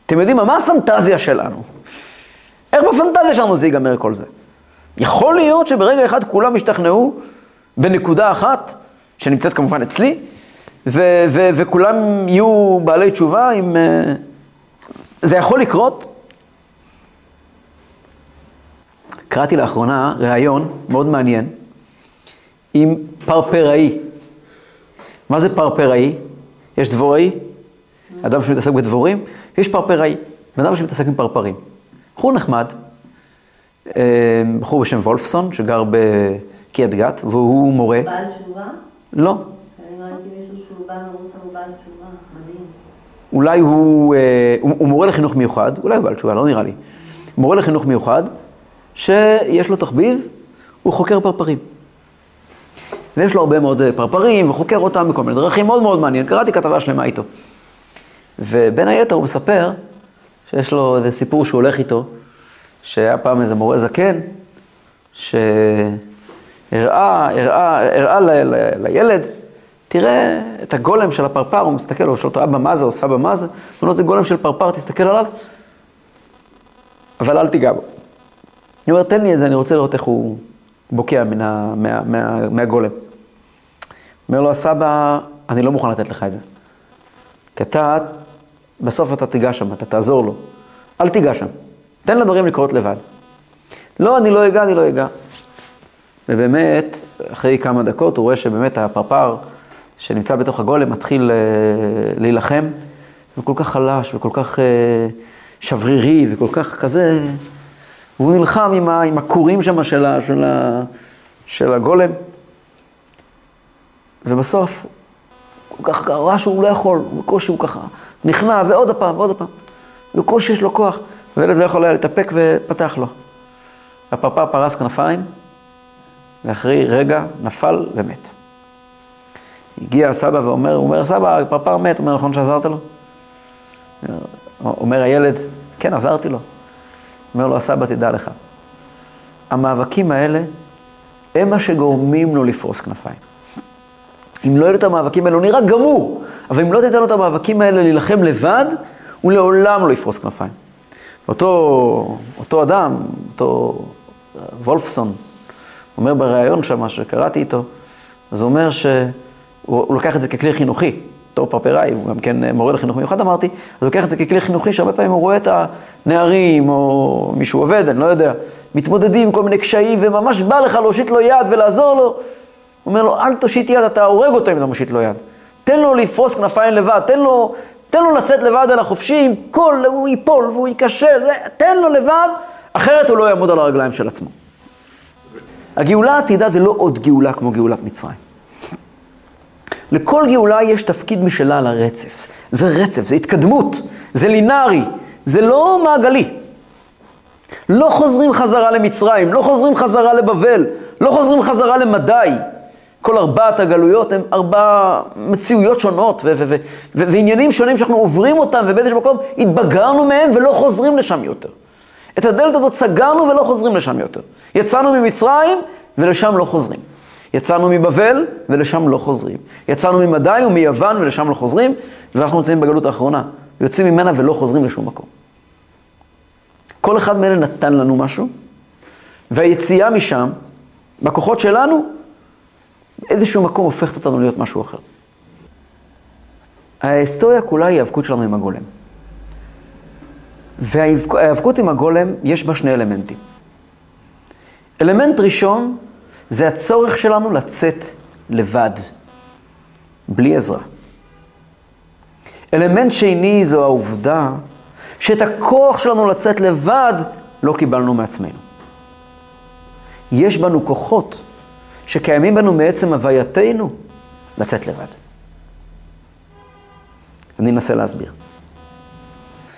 אתם יודעים מה, מה הפנטזיה שלנו? איך בפנטזיה שלנו זה ייגמר כל זה? יכול להיות שברגע אחד כולם ישתכנעו בנקודה אחת, שנמצאת כמובן אצלי, ו- ו- וכולם יהיו בעלי תשובה עם... אה, זה יכול לקרות? קראתי לאחרונה ראיון מאוד מעניין עם פרפראי. מה זה פרפראי? יש דבוראי, אדם שמתעסק בדבורים, יש פרפראי, בן אדם שמתעסק עם פרפרים. בחור נחמד, אה, בחור בשם וולפסון, שגר בקריית גת, והוא מורה. בעל תשובה? לא. מדהים. אולי הוא, אה, הוא, הוא מורה לחינוך מיוחד, אולי הוא בעל תשובה, לא נראה לי. מורה לחינוך מיוחד, שיש לו תחביב, הוא חוקר פרפרים. ויש לו הרבה מאוד אה, פרפרים, וחוקר אותם בכל מיני דרכים, מאוד מאוד מעניין. קראתי כתבה שלמה איתו. ובין היתר הוא מספר שיש לו איזה סיפור שהוא הולך איתו, שהיה פעם איזה מורה זקן, שהראה, הראה, הראה ל, ל, לילד, תראה את הגולם של הפרפר, הוא מסתכל, הוא שואל אותו, אבא מה זה או סבא מה זה? הוא אומר לו, זה גולם של פרפר, תסתכל עליו, אבל אל תיגע בו. אני אומר, תן לי איזה, אני רוצה לראות איך הוא בוקע מן מה, מה, מהגולם. אומר לו, הסבא, אני לא מוכן לתת לך את זה. כי אתה בסוף אתה תיגע שם, אתה תעזור לו. אל תיגע שם. תן לדברים לקרות לבד. לא, אני לא אגע, אני לא אגע. ובאמת, אחרי כמה דקות הוא רואה שבאמת הפרפר שנמצא בתוך הגולם מתחיל אה, להילחם, כל כך חלש וכל כך אה, שברירי וכל כך כזה, והוא נלחם עם, ה, עם הכורים שם של, של, של הגולם, ובסוף, כל כך רע שהוא לא יכול, בקושי הוא ככה נכנע, ועוד הפעם, ועוד הפעם. בקושי יש לו כוח, וילד לא יכול היה להתאפק ופתח לו. הפרפר פרס כנפיים, ואחרי רגע נפל ומת. הגיע הסבא ואומר, הוא אומר, סבא, הפרפר מת, הוא אומר, נכון שעזרת לו? אומר הילד, כן, עזרתי לו. אומר לו, הסבא, תדע לך, המאבקים האלה הם מה שגורמים לו לפרוס כנפיים. אם לא יהיו לו את המאבקים האלה, הוא נראה גמור, אבל אם לא תיתן לו את המאבקים האלה להילחם לבד, הוא לעולם לא יפרוס כנפיים. אותו, אותו אדם, אותו וולפסון, אומר בריאיון שם, שקראתי איתו, אז הוא אומר שהוא לוקח את זה ככלי חינוכי, בתור פרפראי, הוא גם כן מורה לחינוך מיוחד אמרתי, אז הוא לוקח את זה ככלי חינוכי, שהרבה פעמים הוא רואה את הנערים, או מישהו עובד, אני לא יודע, מתמודדים עם כל מיני קשיים, וממש בא לך להושיט לו יד ולעזור לו. הוא אומר לו, אל תושיט יד, אתה הורג אותו אם אתה מושיט לו יד. תן לו לפרוס כנפיים לבד, תן לו, תן לו לצאת לבד על החופשי, עם כל, הוא ייפול והוא ייכשל, תן לו לבד, אחרת הוא לא יעמוד על הרגליים של עצמו. הגאולה העתידה זה לא עוד גאולה כמו גאולת מצרים. לכל גאולה יש תפקיד משלה על הרצף. זה רצף, זה התקדמות, זה לינארי, זה לא מעגלי. לא חוזרים חזרה למצרים, לא חוזרים חזרה לבבל, לא חוזרים חזרה למדי. כל ארבעת הגלויות הם ארבע מציאויות שונות ועניינים שונים שאנחנו עוברים אותם ובאיזשהו מקום התבגרנו מהם ולא חוזרים לשם יותר. את הדלת הזאת סגרנו ולא חוזרים לשם יותר. יצאנו ממצרים ולשם לא חוזרים. יצאנו מבבל ולשם לא חוזרים. יצאנו ממדי ומיוון ולשם לא חוזרים, ואנחנו נמצאים בגלות האחרונה. יוצאים ממנה ולא חוזרים לשום מקום. כל אחד מאלה נתן לנו משהו, והיציאה משם, בכוחות שלנו, באיזשהו מקום הופכת אותנו להיות משהו אחר. ההיסטוריה כולה היא ההיאבקות שלנו עם הגולם. וההיאבקות עם הגולם, יש בה שני אלמנטים. אלמנט ראשון, זה הצורך שלנו לצאת לבד, בלי עזרה. אלמנט שני זו העובדה שאת הכוח שלנו לצאת לבד לא קיבלנו מעצמנו. יש בנו כוחות שקיימים בנו מעצם הווייתנו לצאת לבד. אני אנסה להסביר.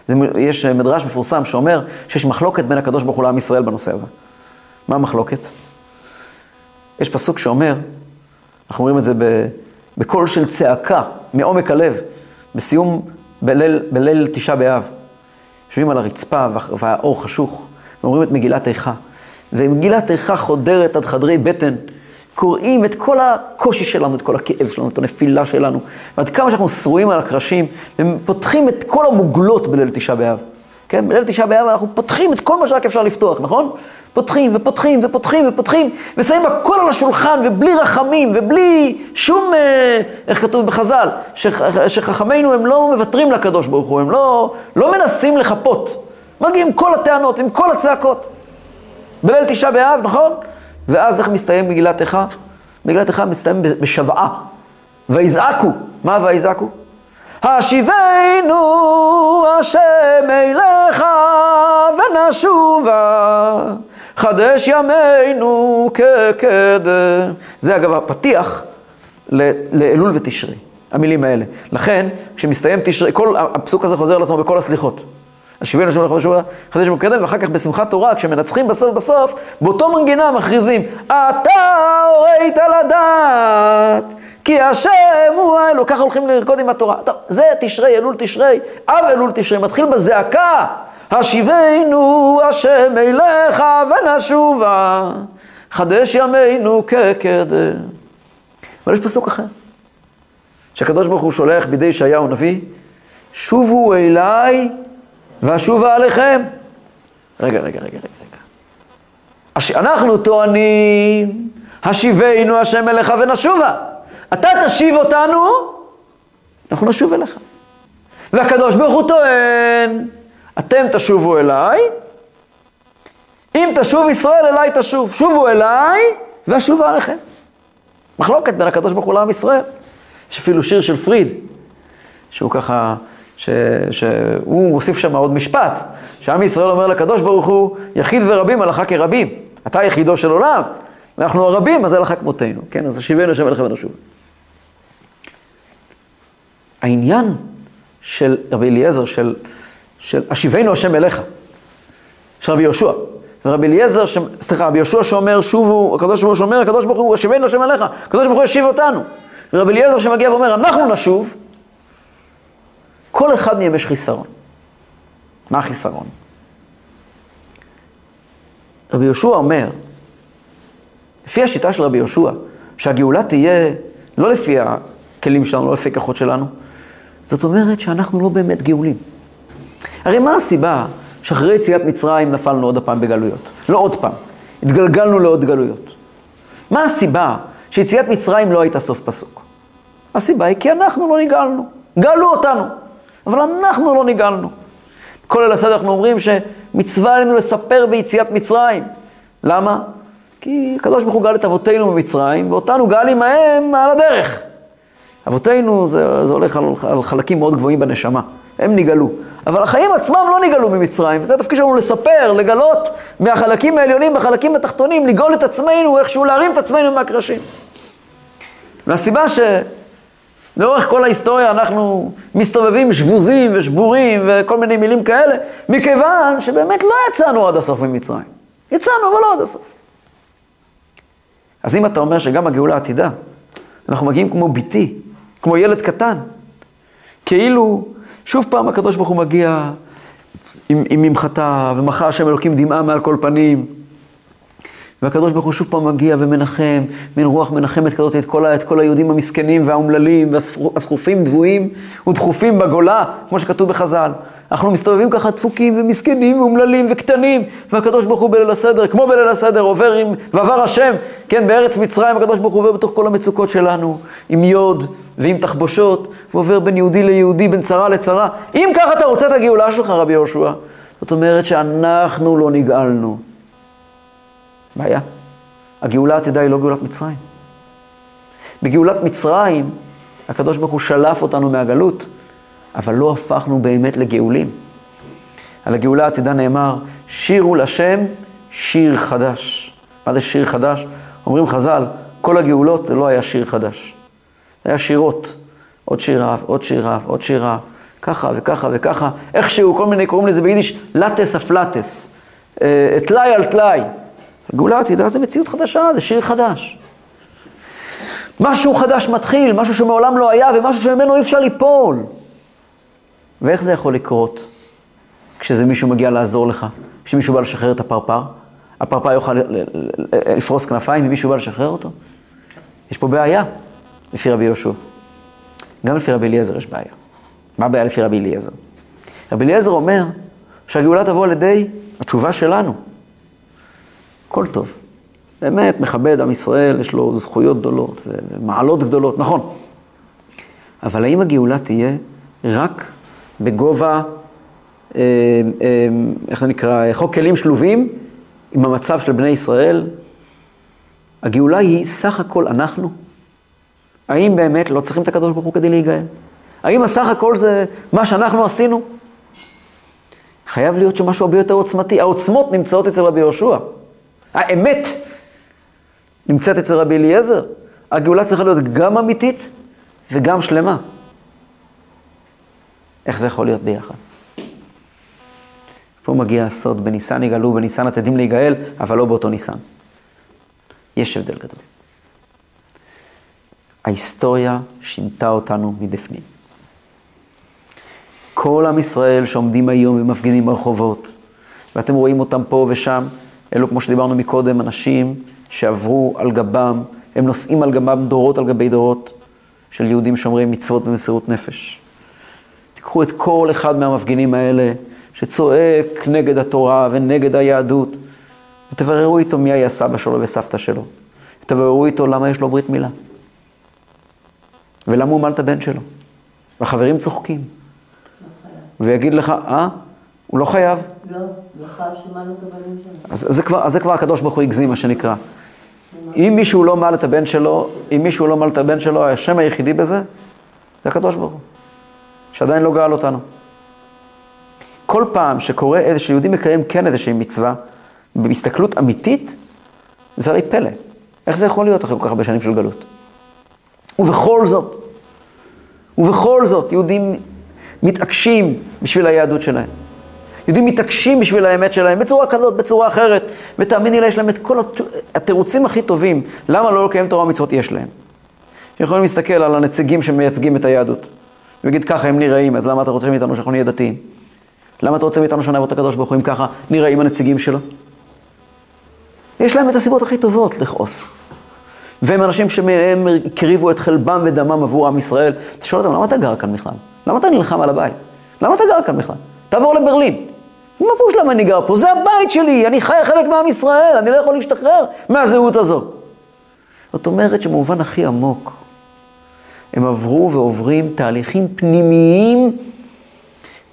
זה, יש מדרש מפורסם שאומר שיש מחלוקת בין הקדוש ברוך הוא לעם ישראל בנושא הזה. מה המחלוקת? יש פסוק שאומר, אנחנו אומרים את זה בקול של צעקה, מעומק הלב, בסיום, בליל, בליל תשעה באב. יושבים על הרצפה והאור חשוך, ואומרים את מגילת איכה. ומגילת איכה חודרת עד חדרי בטן, קוראים את כל הקושי שלנו, את כל הכאב שלנו, את הנפילה שלנו, ועד כמה שאנחנו שרועים על הקרשים, ופותחים את כל המוגלות בליל תשעה באב. כן, בליל תשעה באב אנחנו פותחים את כל מה שרק אפשר לפתוח, נכון? פותחים ופותחים ופותחים ופותחים, ושמים הכל על השולחן, ובלי רחמים, ובלי שום, אה, איך כתוב בחז"ל, שח, שחכמינו הם לא מוותרים לקדוש ברוך הוא, הם לא, לא מנסים לחפות. מגיעים כל הטענות, עם כל הצעקות. בליל תשעה באב, נכון? ואז איך מסתיים מגילת איכה? מגילת איכה מסתיים בשוועה. ויזעקו. מה ויזעקו? השיבנו השם אליך ונשובה, חדש ימינו כקדם. זה אגב הפתיח לאלול ותשרי, המילים האלה. לכן, כשמסתיים תשרי, כל הפסוק הזה חוזר על עצמו בכל הסליחות. השיבנו השם אליך ונשובה, חדש כקדם, ואחר כך בשמחת תורה, כשמנצחים בסוף בסוף, באותו מנגינה מכריזים, אתה הורית לדעת. כי השם הוא האלו, ככה הולכים לרקוד עם התורה. טוב, זה תשרי, אלול תשרי, אב אלול תשרי, מתחיל בזעקה, השיבנו השם אליך ונשובה, חדש ימינו כקדם. אבל יש פסוק אחר, שהקדוש ברוך הוא שולח בידי ישעיהו נביא, שובו אליי ואשובה עליכם. רגע, רגע, רגע, רגע. הש... אנחנו טוענים, השיבנו השם אליך ונשובה. אתה תשיב אותנו, אנחנו נשוב אליך. והקדוש ברוך הוא טוען, אתם תשובו אליי, אם תשוב ישראל אליי תשוב. שובו אליי ואשובה עליכם. מחלוקת בין הקדוש ברוך הוא לעם ישראל. יש אפילו שיר של פריד, שהוא ככה, ש, שהוא מוסיף שם עוד משפט, שעם ישראל אומר לקדוש ברוך הוא, יחיד ורבים הלכה כרבים. אתה יחידו של עולם, ואנחנו הרבים, אז הלכה כמותנו. כן, אז השיבנו השם אליכם ונשוב. העניין של רבי אליעזר, של, של השיבנו השם אליך, של רבי יהושע. ורבי אליעזר, ש... סליחה, רבי יהושע שאומר שובו, הקדוש ברוך הוא שאומר, הקדוש ברוך הוא, השיבנו השם אליך, הקדוש ברוך הוא ישיב אותנו. ורבי אליעזר שמגיע ואומר, אנחנו נשוב, כל אחד מהם יש חיסרון. מה החיסרון? רבי יהושע אומר, לפי השיטה של רבי יהושע, שהגאולה תהיה לא לפי הכלים שלנו, לא לפי הכוחות שלנו. זאת אומרת שאנחנו לא באמת גאולים. הרי מה הסיבה שאחרי יציאת מצרים נפלנו עוד הפעם בגלויות? לא עוד פעם, התגלגלנו לעוד גלויות. מה הסיבה שיציאת מצרים לא הייתה סוף פסוק? הסיבה היא כי אנחנו לא נגאלנו. גאלו אותנו, אבל אנחנו לא נגאלנו. כל אלה הסדר אנחנו אומרים שמצווה עלינו לספר ביציאת מצרים. למה? כי הקדוש ברוך הוא גאל את אבותינו במצרים, ואותנו גאל עמהם על הדרך. אבותינו זה, זה הולך על, על חלקים מאוד גבוהים בנשמה, הם נגאלו. אבל החיים עצמם לא נגאלו ממצרים, וזה התפקיד שלנו לספר, לגלות מהחלקים העליונים בחלקים התחתונים, לגאול את עצמנו, איכשהו להרים את עצמנו מהקרשים. והסיבה שלאורך כל ההיסטוריה אנחנו מסתובבים שבוזים ושבורים וכל מיני מילים כאלה, מכיוון שבאמת לא יצאנו עד הסוף ממצרים. יצאנו, אבל לא עד הסוף. אז אם אתה אומר שגם הגאולה עתידה, אנחנו מגיעים כמו ביתי, כמו ילד קטן, כאילו שוב פעם הקדוש ברוך הוא מגיע עם, עם ממחטה, ומחה השם אלוקים דמעה מעל כל פנים. והקדוש ברוך הוא שוב פעם מגיע ומנחם, מין רוח מנחמת כזאת את כל, את כל היהודים המסכנים והאומללים והסחופים דבויים ודחופים בגולה, כמו שכתוב בחז"ל. אנחנו מסתובבים ככה דפוקים ומסכנים ואומללים וקטנים, והקדוש ברוך הוא בליל הסדר, כמו בליל הסדר, עובר עם, ועבר השם, כן, בארץ מצרים הקדוש ברוך הוא עובר בתוך כל המצוקות שלנו, עם יוד ועם תחבושות, ועובר בין יהודי ליהודי, בין צרה לצרה. אם ככה אתה רוצה את הגאולה שלך, רבי יהושע, זאת אומרת שאנחנו לא נגאלנו. בעיה. הגאולה העתידה היא לא גאולת מצרים. בגאולת מצרים, הקדוש ברוך הוא שלף אותנו מהגלות, אבל לא הפכנו באמת לגאולים. על הגאולה העתידה נאמר, שירו לשם שיר חדש. מה זה שיר חדש? אומרים חז"ל, כל הגאולות זה לא היה שיר חדש. זה היה שירות. עוד שירה, עוד שירה, עוד שירה, ככה וככה וככה. איכשהו, כל מיני קוראים לזה ביידיש, לטס אפלטס. אה, טלאי על טלאי. הגאולה העתידה זה מציאות חדשה, זה שיר חדש. משהו חדש מתחיל, משהו שמעולם לא היה ומשהו שממנו אי אפשר ליפול. ואיך זה יכול לקרות כשזה מישהו מגיע לעזור לך, כשמישהו בא לשחרר את הפרפר? הפרפר יוכל לפרוס כנפיים אם מישהו בא לשחרר אותו? יש פה בעיה, לפי רבי יהושע. גם לפי רבי אליעזר יש בעיה. מה הבעיה לפי רבי אליעזר? רבי אליעזר אומר שהגאולה תבוא על ידי התשובה שלנו. הכל טוב. באמת מכבד עם ישראל, יש לו זכויות גדולות ומעלות גדולות, נכון. אבל האם הגאולה תהיה רק בגובה, אה, אה, איך זה נקרא, חוק כלים שלובים, עם המצב של בני ישראל? הגאולה היא סך הכל אנחנו? האם באמת לא צריכים את הקדוש ברוך הוא כדי להיגאל? האם הסך הכל זה מה שאנחנו עשינו? חייב להיות שמשהו הרבה יותר עוצמתי. העוצמות נמצאות אצל רבי יהושע. האמת נמצאת אצל רבי אליעזר. הגאולה צריכה להיות גם אמיתית וגם שלמה. איך זה יכול להיות ביחד? פה מגיע הסוד, בניסן יגאלו, בניסן עתידים להיגאל, אבל לא באותו ניסן. יש הבדל גדול. ההיסטוריה שינתה אותנו מבפנים. כל עם ישראל שעומדים היום ומפגינים ברחובות, ואתם רואים אותם פה ושם, אלו, כמו שדיברנו מקודם, אנשים שעברו על גבם, הם נושאים על גבם דורות על גבי דורות של יהודים שומרי מצוות במסירות נפש. תיקחו את כל אחד מהמפגינים האלה שצועק נגד התורה ונגד היהדות, ותבררו איתו מי היה סבא שלו וסבתא שלו. ותבררו איתו למה יש לו ברית מילה. ולמה הוא מל את הבן שלו. והחברים צוחקים. ויגיד לך, אה? הוא לא חייב. לא, שלו. אז זה כבר, אז זה כבר הקדוש ברוך הוא הגזים, מה שנקרא. אם מישהו לא מל את הבן שלו, אם מישהו לא מל את הבן שלו, השם היחידי בזה, זה הקדוש ברוך הוא. שעדיין לא גאל אותנו. כל פעם שקורה איזה שיהודי מקיים כן איזושהי מצווה, בהסתכלות אמיתית, זה הרי פלא. איך זה יכול להיות אחרי כל כך הרבה שנים של גלות? ובכל זאת, ובכל זאת, יהודים מתעקשים בשביל היהדות שלהם. יהודים מתעקשים בשביל האמת שלהם בצורה כזאת, בצורה אחרת, ותאמיני לי, יש להם את כל התירוצים הכי טובים, למה לא לקיים תורה ומצוות יש להם. יכולים להסתכל על הנציגים שמייצגים את היהדות, ויגיד ככה הם נראים, אז למה אתה רוצה מאיתנו שאנחנו נהיה דתיים? למה אתה רוצה מאיתנו שנעבוד את הקדוש ברוך הוא אם ככה נראים הנציגים שלו? יש להם את הסיבות הכי טובות לכעוס. והם אנשים שהם הקריבו את חלבם ודמם עבור עם ישראל. אתה שואל אותם, למה אתה גר כאן בכלל? למה אתה נלחם על הבית? למה אתה גר כאן בכלל? תעבור לברלין. מה פירוש למה אני גר פה? זה הבית שלי, אני חי חלק מעם ישראל, אני לא יכול להשתחרר מהזהות הזו. זאת אומרת שבמובן הכי עמוק, הם עברו ועוברים תהליכים פנימיים,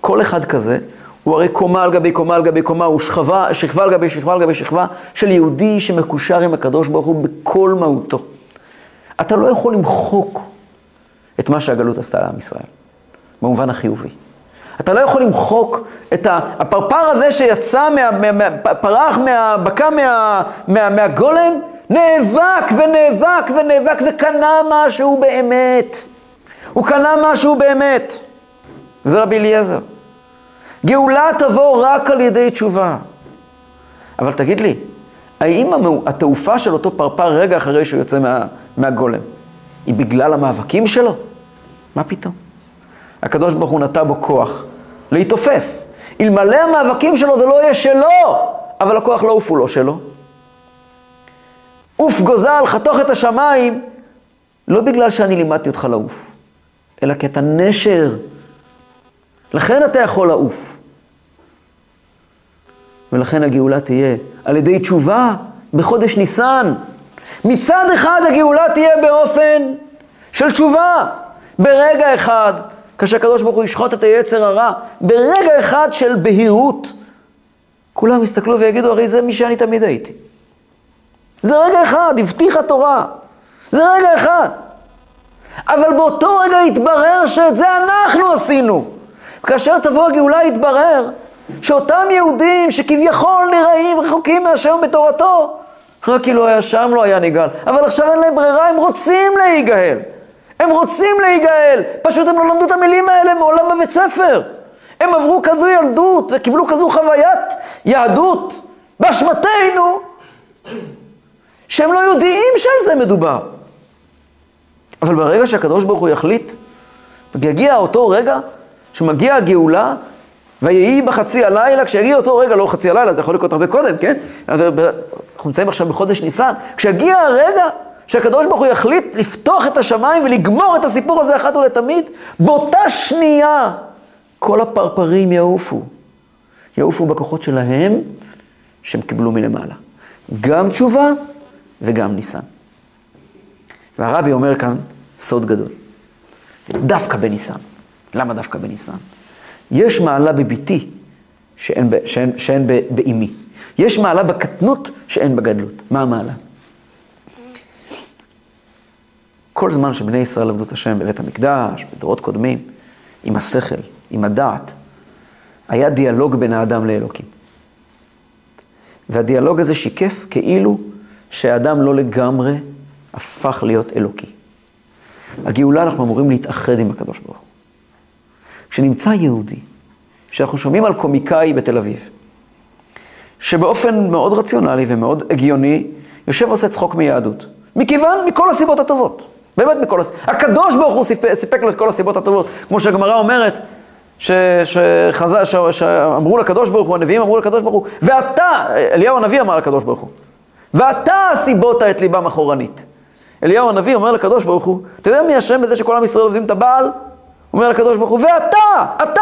כל אחד כזה, הוא הרי קומה על גבי קומה על גבי קומה, הוא שכבה, שכבה על גבי שכבה על גבי שכבה של יהודי שמקושר עם הקדוש ברוך הוא בכל מהותו. אתה לא יכול למחוק את מה שהגלות עשתה לעם ישראל, במובן החיובי. אתה לא יכול למחוק את הפרפר הזה שיצא, מה, מה, מה, פרח, מה, בקע מה, מה, מהגולם, נאבק ונאבק ונאבק וקנה משהו באמת. הוא קנה משהו באמת. זה רבי אליעזר. גאולה תבוא רק על ידי תשובה. אבל תגיד לי, האם התעופה של אותו פרפר רגע אחרי שהוא יוצא מה, מהגולם, היא בגלל המאבקים שלו? מה פתאום? הקדוש ברוך הוא נטע בו כוח להתעופף. אלמלא המאבקים שלו זה לא יהיה שלו, אבל הכוח לא עוף הוא לא שלו. עוף גוזל, חתוך את השמיים, לא בגלל שאני לימדתי אותך לעוף, אלא כי אתה נשר. לכן אתה יכול לעוף. ולכן הגאולה תהיה על ידי תשובה בחודש ניסן. מצד אחד הגאולה תהיה באופן של תשובה. ברגע אחד, כאשר הקדוש ברוך הוא ישחוט את היצר הרע, ברגע אחד של בהירות, כולם יסתכלו ויגידו, הרי זה מי שאני תמיד הייתי. זה רגע אחד, הבטיחה תורה. זה רגע אחד. אבל באותו רגע יתברר שאת זה אנחנו עשינו. כאשר תבוא הגאולה יתברר שאותם יהודים שכביכול נראים רחוקים מהשם בתורתו, רק כאילו היה שם לא היה נגאל. אבל עכשיו אין להם ברירה, הם רוצים להיגאל. הם רוצים להיגאל, פשוט הם לא למדו את המילים האלה מעולם בבית ספר. הם עברו כזו ילדות וקיבלו כזו חוויית יהדות באשמתנו, שהם לא יודעים שעל זה מדובר. אבל ברגע שהקדוש ברוך הוא יחליט, ויגיע אותו רגע שמגיע הגאולה, ויהי בחצי הלילה, כשיגיע אותו רגע, לא חצי הלילה, זה יכול לקרות הרבה קודם, כן? אנחנו נמצאים עכשיו בחודש ניסן, כשיגיע הרגע שהקדוש ברוך הוא יחליט לפתוח את השמיים ולגמור את הסיפור הזה אחת ולתמיד, באותה שנייה כל הפרפרים יעופו. יעופו בכוחות שלהם שהם קיבלו מלמעלה. גם תשובה וגם ניסן. והרבי אומר כאן סוד גדול. דווקא בניסן. למה דווקא בניסן? יש מעלה בביתי שאין, שאין, שאין באימי. יש מעלה בקטנות שאין בגדלות. מה המעלה? כל זמן שבני ישראל עבדו את השם בבית המקדש, בדורות קודמים, עם השכל, עם הדעת, היה דיאלוג בין האדם לאלוקים. והדיאלוג הזה שיקף כאילו שהאדם לא לגמרי הפך להיות אלוקי. הגאולה, אנחנו אמורים להתאחד עם הקדוש ברוך הוא. כשנמצא יהודי, שאנחנו שומעים על קומיקאי בתל אביב, שבאופן מאוד רציונלי ומאוד הגיוני, יושב ועושה צחוק מיהדות. מכיוון, מכל הסיבות הטובות. באמת מכל הסיבות. הקדוש ברוך הוא סיפק, סיפק לו את כל הסיבות הטובות. כמו שהגמרא אומרת, ש, שחזה, ש, שאמרו לקדוש ברוך הוא, הנביאים אמרו לקדוש ברוך הוא, ואתה, אליהו הנביא אמר לקדוש ברוך הוא, ואתה סיבות את ליבם אחורנית. אליהו הנביא אומר לקדוש ברוך הוא, אתה יודע מי אשם בזה שכל עם ישראל עובדים את הבעל? אומר לקדוש ברוך הוא, ואתה, אתה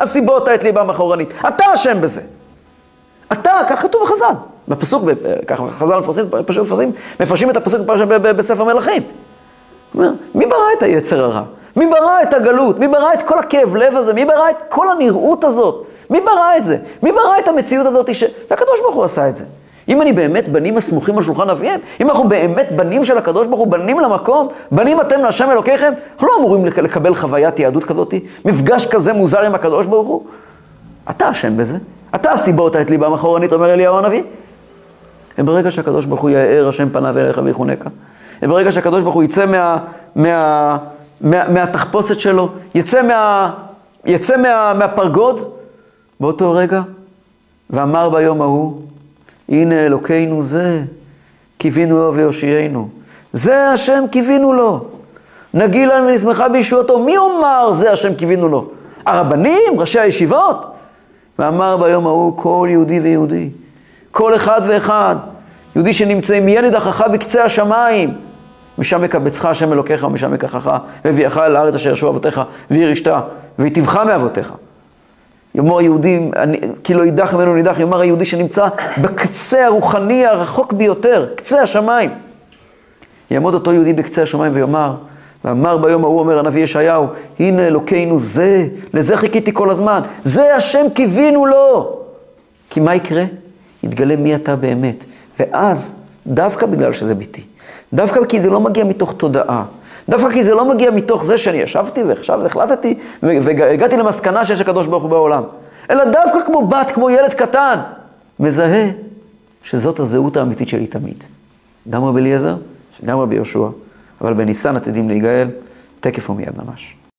הסיבות את ליבם אחורנית. אתה אשם בזה. אתה, כך כתוב בחז"ל. בפסוק, ככה חז"ל מפרשים, פשוט מפרשים, מפרשים את הפסוק בספר מלכים. אומר, מי ברא את היצר הרע? מי ברא את הגלות? מי ברא את כל הכאב לב הזה? מי ברא את כל הנראות הזאת? מי ברא את זה? מי ברא את המציאות הזאת? ש... זה הקדוש ברוך הוא עשה את זה. אם אני באמת בנים הסמוכים על שולחן אביהם, אם אנחנו באמת בנים של הקדוש ברוך הוא, בנים למקום, בנים אתם להשם אלוקיכם, אנחנו לא אמורים לקבל חוויית יהדות כזאת, מפגש כזה מוזר עם הקדוש ברוך הוא. אתה אשם בזה. אתה הסיבות את ליבם אחורנית, אומר אליהו הנביא. וברגע שהקדוש ברוך הוא יאר השם פניו אליך ויחונקה, וברגע שהקדוש ברוך הוא יצא מה, מה, מה, מהתחפושת שלו, יצא, מה, יצא מה, מהפרגוד, באותו רגע, ואמר ביום ההוא, הנה אלוקינו זה, קיווינו לו ויושיענו. זה השם קיווינו לו. נגילה ונשמחה בישועתו. מי אומר זה השם קיווינו לו? הרבנים? ראשי הישיבות? ואמר ביום ההוא כל יהודי ויהודי, כל אחד ואחד, יהודי שנמצאים ילד החכה בקצה השמיים, משם יקבצך השם אלוקיך ומשם יקחך, והביאך אל הארץ אשר ישבו אבותיך, וירישת, והיטיבך מאבותיך. יאמר היהודי, כי לא יידח ממנו נידח, יאמר היהודי שנמצא בקצה הרוחני הרחוק ביותר, קצה השמיים. יעמוד אותו יהודי בקצה השמיים ויאמר, ואמר ביום ההוא, אומר הנביא ישעיהו, הנה אלוקינו זה, לזה חיכיתי כל הזמן, זה השם קיווינו לו. כי מה יקרה? יתגלה מי אתה באמת. ואז, דווקא בגלל שזה ביתי, דווקא כי זה לא מגיע מתוך תודעה, דווקא כי זה לא מגיע מתוך זה שאני ישבתי ועכשיו החלטתי והגעתי למסקנה שיש הקדוש ברוך הוא בעולם, אלא דווקא כמו בת, כמו ילד קטן, מזהה שזאת הזהות האמיתית שלי תמיד. גם רבי אליעזר, גם רבי יהושע, אבל בניסן עתידים להיגאל, תקף ומיד ממש.